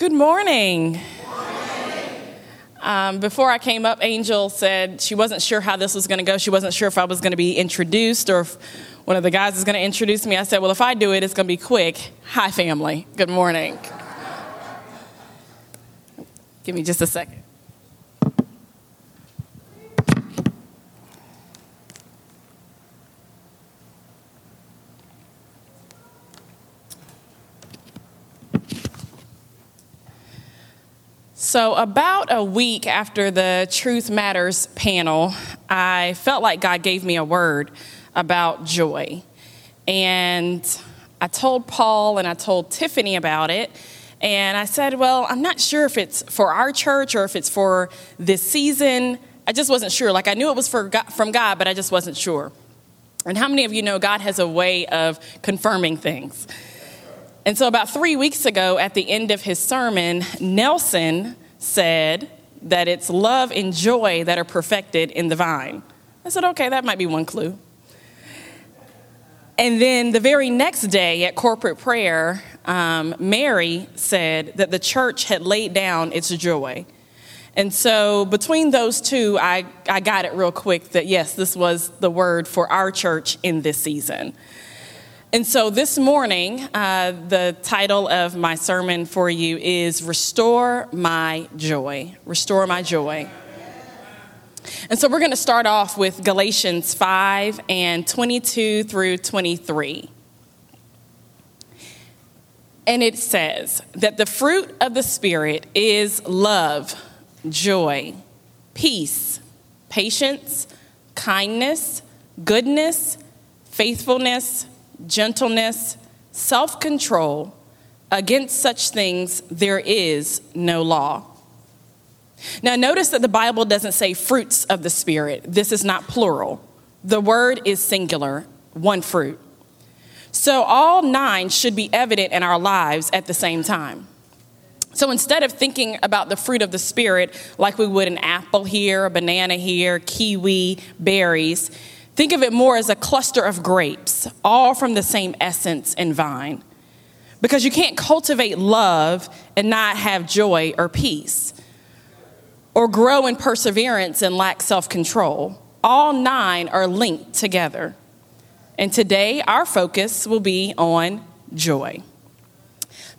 Good morning. Um, before I came up, Angel said she wasn't sure how this was going to go. She wasn't sure if I was going to be introduced or if one of the guys is going to introduce me. I said, Well, if I do it, it's going to be quick. Hi, family. Good morning. Give me just a second. So, about a week after the Truth Matters panel, I felt like God gave me a word about joy. And I told Paul and I told Tiffany about it. And I said, Well, I'm not sure if it's for our church or if it's for this season. I just wasn't sure. Like, I knew it was for God, from God, but I just wasn't sure. And how many of you know God has a way of confirming things? And so, about three weeks ago, at the end of his sermon, Nelson said that it's love and joy that are perfected in the vine. I said, okay, that might be one clue. And then the very next day at corporate prayer, um, Mary said that the church had laid down its joy. And so between those two, I, I got it real quick that yes, this was the word for our church in this season. And so this morning, uh, the title of my sermon for you is Restore My Joy. Restore My Joy. And so we're going to start off with Galatians 5 and 22 through 23. And it says that the fruit of the Spirit is love, joy, peace, patience, kindness, goodness, faithfulness gentleness, self control. Against such things, there is no law. Now, notice that the Bible doesn't say fruits of the Spirit. This is not plural. The word is singular, one fruit. So, all nine should be evident in our lives at the same time. So, instead of thinking about the fruit of the Spirit like we would an apple here, a banana here, kiwi, berries, Think of it more as a cluster of grapes, all from the same essence and vine. Because you can't cultivate love and not have joy or peace, or grow in perseverance and lack self control. All nine are linked together. And today, our focus will be on joy.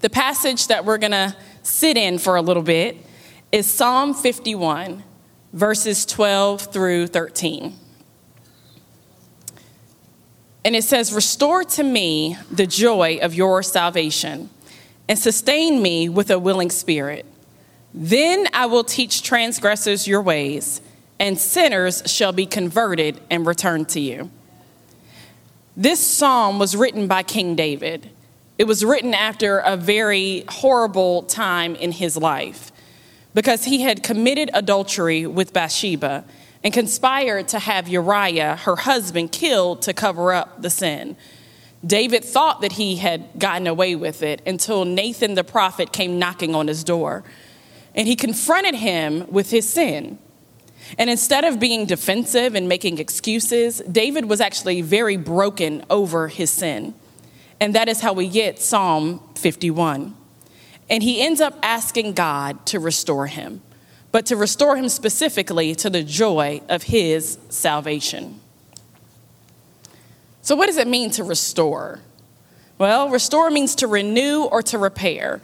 The passage that we're going to sit in for a little bit is Psalm 51, verses 12 through 13. And it says, Restore to me the joy of your salvation and sustain me with a willing spirit. Then I will teach transgressors your ways, and sinners shall be converted and return to you. This psalm was written by King David. It was written after a very horrible time in his life because he had committed adultery with Bathsheba and conspired to have Uriah, her husband, killed to cover up the sin. David thought that he had gotten away with it until Nathan the prophet came knocking on his door. And he confronted him with his sin. And instead of being defensive and making excuses, David was actually very broken over his sin. And that is how we get Psalm 51. And he ends up asking God to restore him but to restore him specifically to the joy of his salvation. So, what does it mean to restore? Well, restore means to renew or to repair.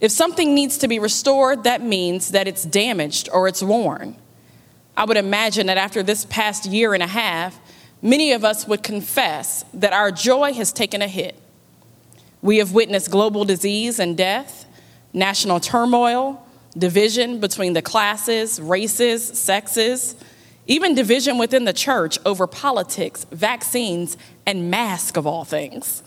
If something needs to be restored, that means that it's damaged or it's worn. I would imagine that after this past year and a half, many of us would confess that our joy has taken a hit. We have witnessed global disease and death, national turmoil, division between the classes, races, sexes, even division within the church over politics, vaccines, and masks of all things.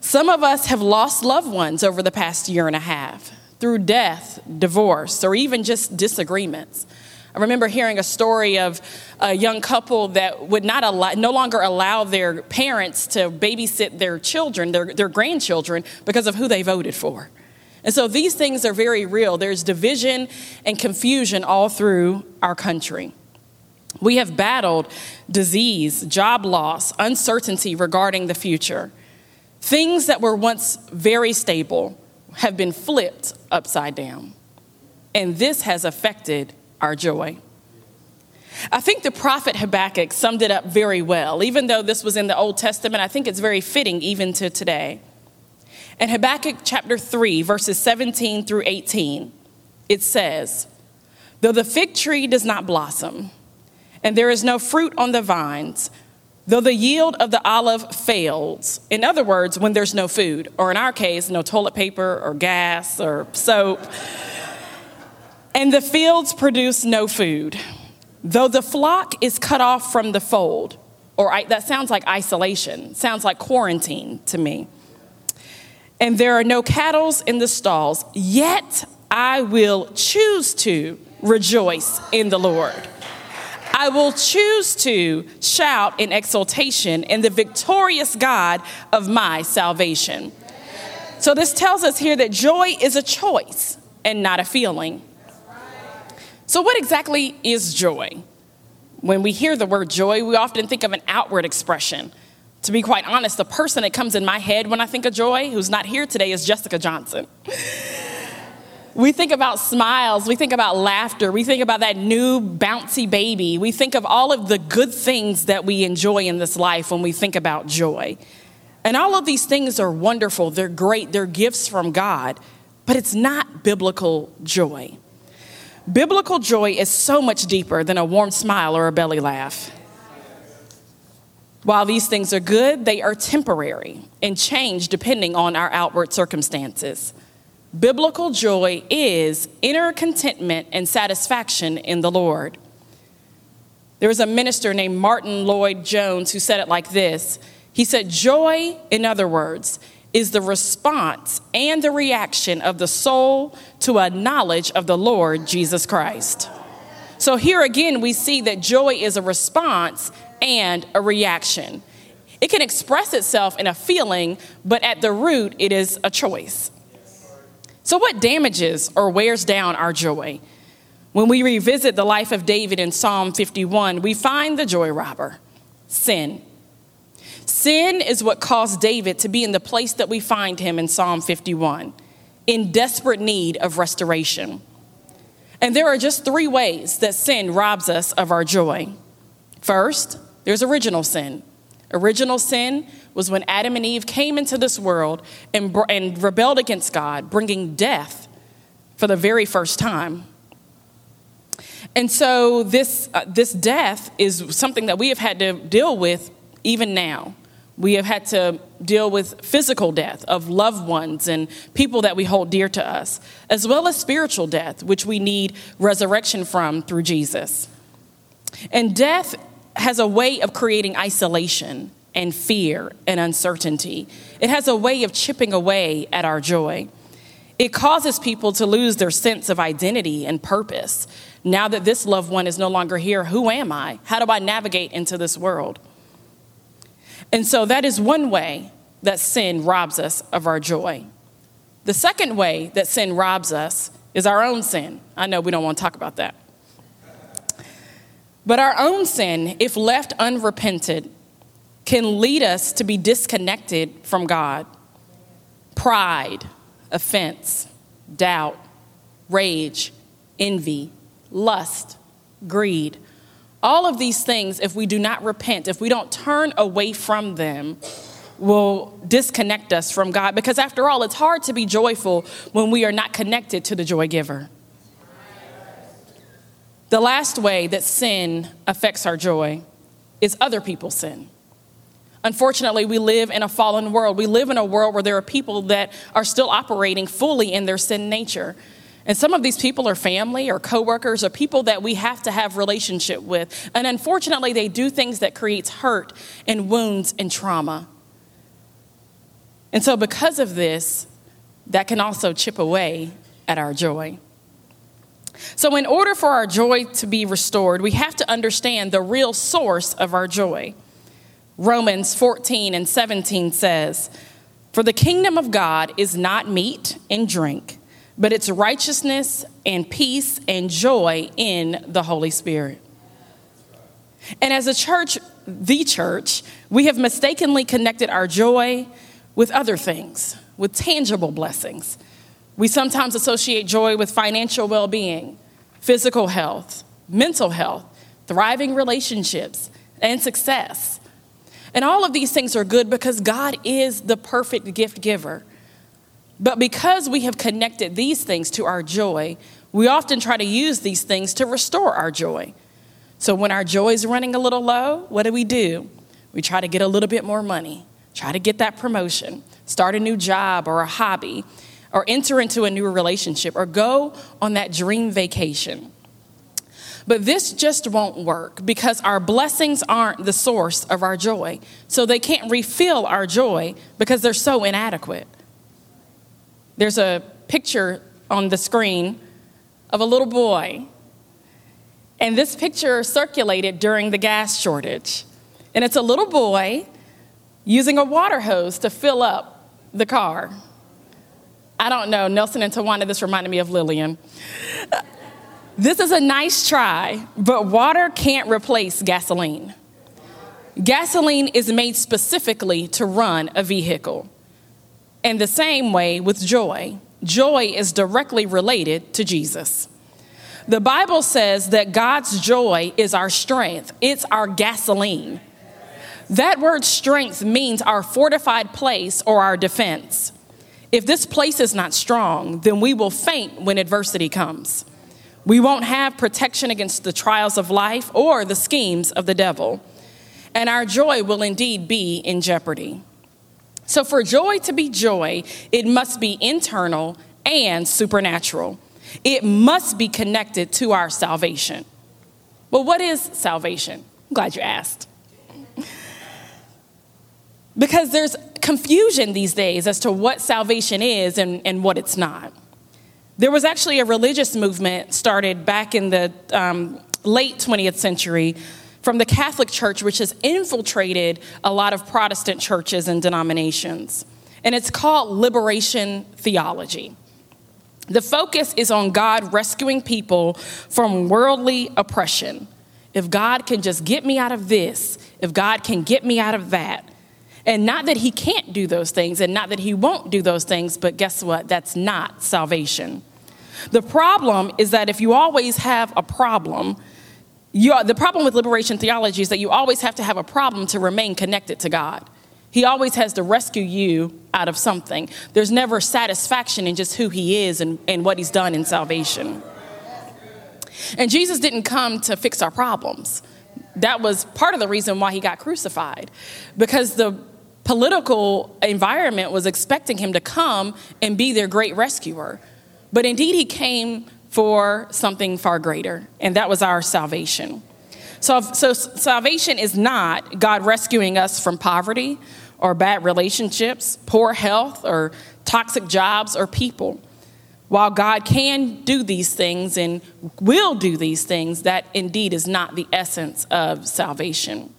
Some of us have lost loved ones over the past year and a half through death, divorce, or even just disagreements. I remember hearing a story of a young couple that would not allow, no longer allow their parents to babysit their children, their, their grandchildren, because of who they voted for. And so these things are very real. There's division and confusion all through our country. We have battled disease, job loss, uncertainty regarding the future. Things that were once very stable have been flipped upside down. And this has affected our joy. I think the prophet Habakkuk summed it up very well. Even though this was in the Old Testament, I think it's very fitting even to today. In Habakkuk chapter 3, verses 17 through 18, it says, Though the fig tree does not blossom, and there is no fruit on the vines, though the yield of the olive fails, in other words, when there's no food, or in our case, no toilet paper or gas or soap, and the fields produce no food, though the flock is cut off from the fold, or I, that sounds like isolation, sounds like quarantine to me and there are no cattle in the stalls, yet I will choose to rejoice in the Lord. I will choose to shout in exultation in the victorious God of my salvation. So, this tells us here that joy is a choice and not a feeling. So, what exactly is joy? When we hear the word joy, we often think of an outward expression to be quite honest, the person that comes in my head when I think of joy, who's not here today, is Jessica Johnson. We think about smiles, we think about laughter, we think about that new bouncy baby. We think of all of the good things that we enjoy in this life when we think about joy. And all of these things are wonderful, they're great, they're gifts from God, but it's not biblical joy. Biblical joy is so much deeper than a warm smile or a belly laugh. While these things are good, they are temporary and change depending on our outward circumstances. Biblical joy is inner contentment and satisfaction in the Lord. There was a minister named Martyn Lloyd-Jones who said it like this He said, Joy, in other words, is the response and the reaction of the soul to a knowledge of the Lord Jesus Christ. So here again, we see that joy is a response and a reaction. It can express itself in a feeling, but at the root, it is a choice. So, what damages or wears down our joy? When we revisit the life of David in Psalm 51, we find the joy robber sin. Sin is what caused David to be in the place that we find him in Psalm 51, in desperate need of restoration. And there are just three ways that sin robs us of our joy. First, there's original sin. Original sin was when Adam and Eve came into this world and, and rebelled against God, bringing death for the very first time. And so, this, uh, this death is something that we have had to deal with even now. We have had to deal with physical death of loved ones and people that we hold dear to us, as well as spiritual death, which we need resurrection from through Jesus. And death has a way of creating isolation and fear and uncertainty. It has a way of chipping away at our joy. It causes people to lose their sense of identity and purpose. Now that this loved one is no longer here, who am I? How do I navigate into this world? And so that is one way that sin robs us of our joy. The second way that sin robs us is our own sin. I know we don't want to talk about that. But our own sin, if left unrepented, can lead us to be disconnected from God. Pride, offense, doubt, rage, envy, lust, greed. All of these things, if we do not repent, if we don't turn away from them, will disconnect us from God. Because after all, it's hard to be joyful when we are not connected to the joy giver. The last way that sin affects our joy is other people's sin. Unfortunately, we live in a fallen world. We live in a world where there are people that are still operating fully in their sin nature. And some of these people are family or coworkers or people that we have to have relationship with. And unfortunately, they do things that creates hurt and wounds and trauma. And so because of this, that can also chip away at our joy. So, in order for our joy to be restored, we have to understand the real source of our joy. Romans 14 and 17 says, For the kingdom of God is not meat and drink, but it's righteousness and peace and joy in the Holy Spirit. And as a church, the church, we have mistakenly connected our joy with other things, with tangible blessings We sometimes associate joy with financial well being, physical health, mental health, thriving relationships, and success. And all of these things are good because God is the perfect gift giver. But because we have connected these things to our joy, we often try to use these things to restore our joy. So when our joy is running a little low, what do we do? We try to get a little bit more money, try to get that promotion, start a new job or a hobby, or enter into a new relationship, or go on that dream vacation. But this just won't work because our blessings aren't the source of our joy. So they can't refill our joy because they're so inadequate. There's a picture on the screen of a little boy. And this picture circulated during the gas shortage. And it's a little boy using a water hose to fill up the car. I don't know, Nelson and Tawana, this reminded me of Lillian. This is a nice try, but water can't replace gasoline. Gasoline is made specifically to run a vehicle. And the same way with joy, joy is directly related to Jesus. The Bible says that God's joy is our strength, it's our gasoline. That word strength means our fortified place or our defense. If this place is not strong, then we will faint when adversity comes. We won't have protection against the trials of life or the schemes of the devil. And our joy will indeed be in jeopardy. So, for joy to be joy, it must be internal and supernatural. It must be connected to our salvation. Well, what is salvation? I'm glad you asked. Because there's confusion these days as to what salvation is and, and what it's not. There was actually a religious movement started back in the um, late 20th century from the Catholic Church, which has infiltrated a lot of Protestant churches and denominations. And it's called liberation theology. The focus is on God rescuing people from worldly oppression. If God can just get me out of this, if God can get me out of that, and not that he can't do those things and not that he won't do those things, but guess what? That's not salvation. The problem is that if you always have a problem, you, the problem with liberation theology is that you always have to have a problem to remain connected to God. He always has to rescue you out of something. There's never satisfaction in just who He is and, and what He's done in salvation. And Jesus didn't come to fix our problems. That was part of the reason why He got crucified, because the political environment was expecting him to come and be their great rescuer. But indeed, he came for something far greater, and that was our salvation. So, so salvation is not God rescuing us from poverty or bad relationships, poor health, or toxic jobs or people. While God can do these things and will do these things, that indeed is not the essence of salvation.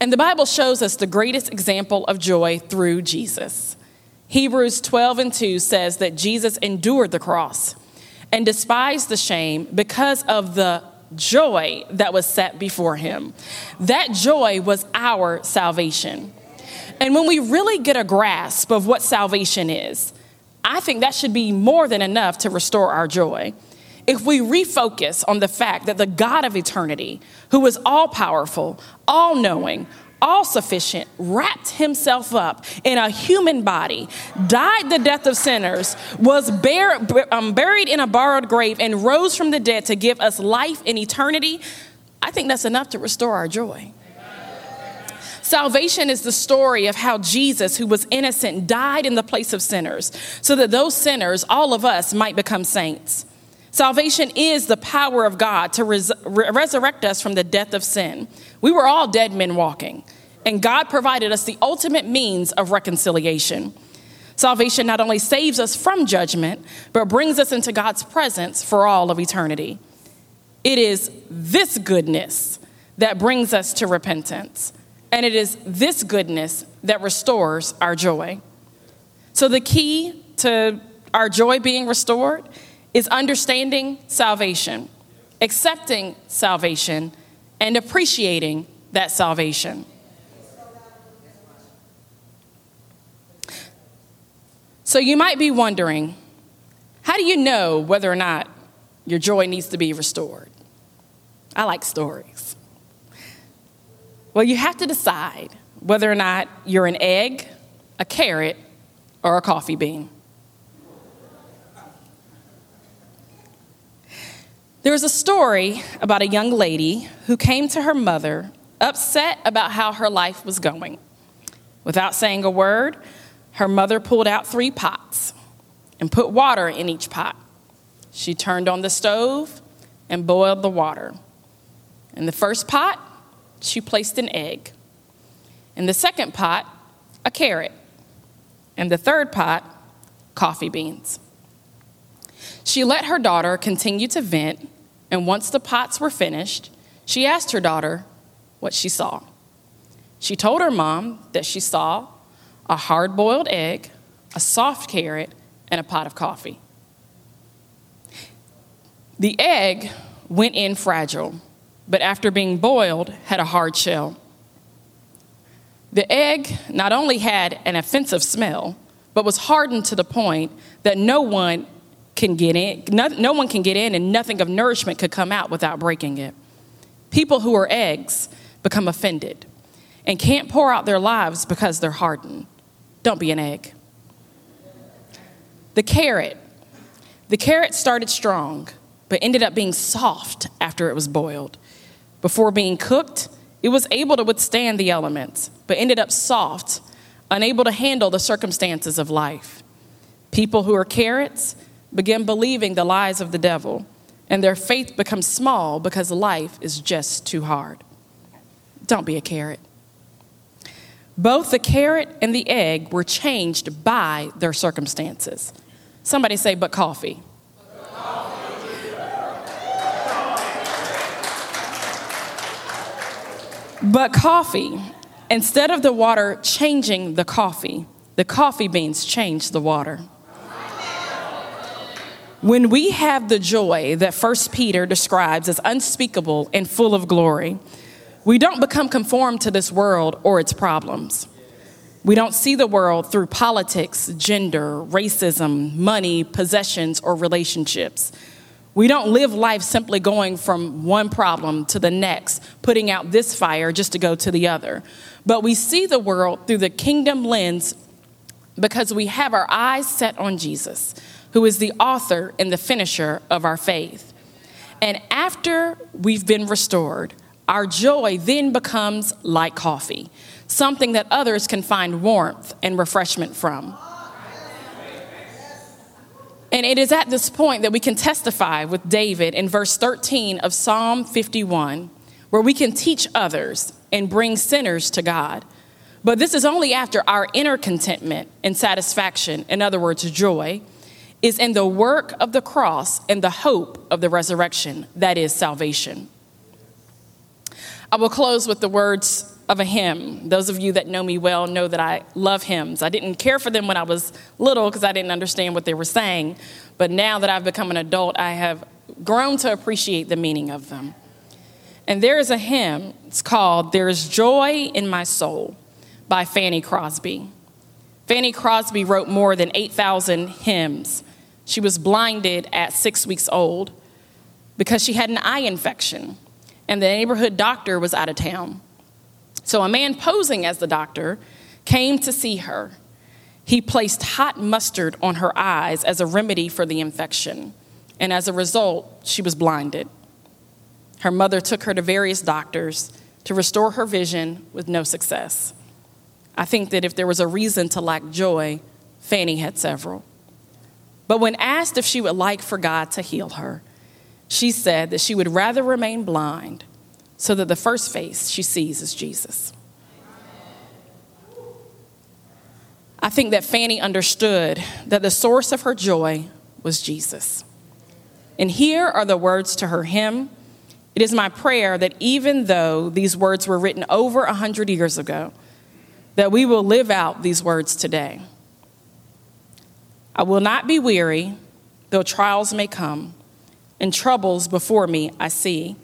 And the Bible shows us the greatest example of joy through Jesus. Hebrews 12 and 2 says that Jesus endured the cross and despised the shame because of the joy that was set before him. That joy was our salvation. And when we really get a grasp of what salvation is, I think that should be more than enough to restore our joy if we refocus on the fact that the God of eternity, who is all powerful, all knowing, all sufficient, wrapped himself up in a human body, died the death of sinners, was um, buried in a borrowed grave, and rose from the dead to give us life in eternity, I think that's enough to restore our joy. Salvation is the story of how Jesus, who was innocent, died in the place of sinners, so that those sinners, all of us, might become saints. Salvation is the power of God to res- resurrect us from the death of sin. We were all dead men walking, and God provided us the ultimate means of reconciliation. Salvation not only saves us from judgment, but brings us into God's presence for all of eternity. It is this goodness that brings us to repentance, and it is this goodness that restores our joy. So, the key to our joy being restored is understanding salvation, accepting salvation, and appreciating that salvation. So you might be wondering How do you know whether or not your joy needs to be restored? I like stories. Well, you have to decide whether or not you're an egg, a carrot, or a coffee bean. There's a story about a young lady who came to her mother upset about how her life was going. Without saying a word, her mother pulled out three pots and put water in each pot. She turned on the stove and boiled the water. In the first pot, she placed an egg. In the second pot, a carrot. In the third pot, coffee beans. She let her daughter continue to vent, and once the pots were finished, she asked her daughter what she saw. She told her mom that she saw a hard boiled egg, a soft carrot, and a pot of coffee. The egg went in fragile, but after being boiled, had a hard shell. The egg not only had an offensive smell, but was hardened to the point that no one can get in, no, no, one can get in and nothing of nourishment could come out without breaking it. People who are eggs become offended and can't pour out their lives because they're hardened. Don't be an egg. The carrot. The carrot started strong, but ended up being soft after it was boiled. Before being cooked, it was able to withstand the elements, but ended up soft, unable to handle the circumstances of life. People who are carrots begin believing the lies of the devil, and their faith becomes small because life is just too hard. Don't be a carrot. Both the carrot and the egg were changed by their circumstances. Somebody say, but coffee. But coffee, instead of the water changing the coffee, the coffee beans changed the water. When we have the joy that First Peter describes as unspeakable and full of glory, we don't become conformed to this world or its problems. We don't see the world through politics, gender, racism, money, possessions, or relationships. We don't live life simply going from one problem to the next, putting out this fire just to go to the other. But we see the world through the kingdom lens because we have our eyes set on Jesus, who is the author and the finisher of our faith. And after we've been restored, our joy then becomes like coffee, something that others can find warmth and refreshment from. And it is at this point that we can testify with David in verse 13 of Psalm 51, where we can teach others and bring sinners to God. But this is only after our inner contentment and satisfaction, in other words, joy, is in the work of the cross and the hope of the resurrection, that is salvation. I will close with the words of a hymn. Those of you that know me well know that I love hymns. I didn't care for them when I was little because I didn't understand what they were saying, but now that I've become an adult, I have grown to appreciate the meaning of them. And there is a hymn, it's called There is Joy in My Soul by Fanny Crosby. Fanny Crosby wrote more than 8,000 hymns. She was blinded at six weeks old because she had an eye infection, and the neighborhood doctor was out of town. So a man posing as the doctor came to see her. He placed hot mustard on her eyes as a remedy for the infection, and as a result, she was blinded. Her mother took her to various doctors to restore her vision with no success. I think that if there was a reason to lack joy, Fanny had several. But when asked if she would like for God to heal her, she said that she would rather remain blind so that the first face she sees is Jesus. I think that Fanny understood that the source of her joy was Jesus. And here are the words to her hymn. It is my prayer that even though these words were written over a hundred years ago, that we will live out these words today. I will not be weary, though trials may come, and troubles before me I see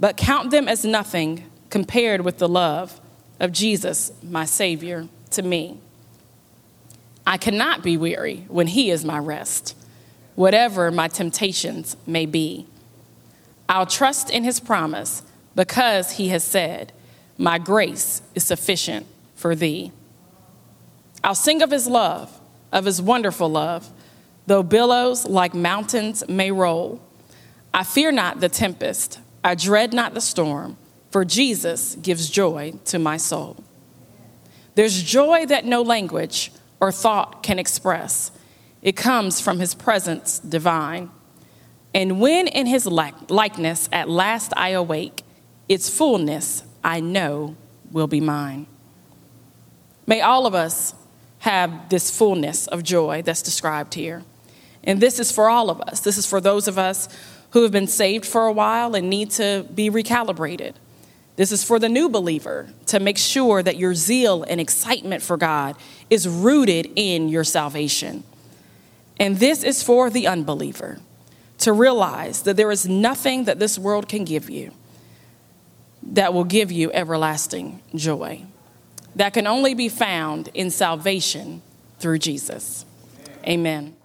but count them as nothing compared with the love of Jesus, my Savior, to me. I cannot be weary when He is my rest, whatever my temptations may be. I'll trust in his promise because he has said, My grace is sufficient for thee. I'll sing of his love, of his wonderful love, though billows like mountains may roll. I fear not the tempest, I dread not the storm, for Jesus gives joy to my soul. There's joy that no language or thought can express. It comes from his presence divine. And when in his likeness at last I awake, its fullness I know will be mine. May all of us have this fullness of joy that's described here. And this is for all of us. This is for those of us who have been saved for a while and need to be recalibrated. This is for the new believer to make sure that your zeal and excitement for God is rooted in your salvation. And this is for the unbeliever to realize that there is nothing that this world can give you that will give you everlasting joy. That can only be found in salvation through Jesus. Amen.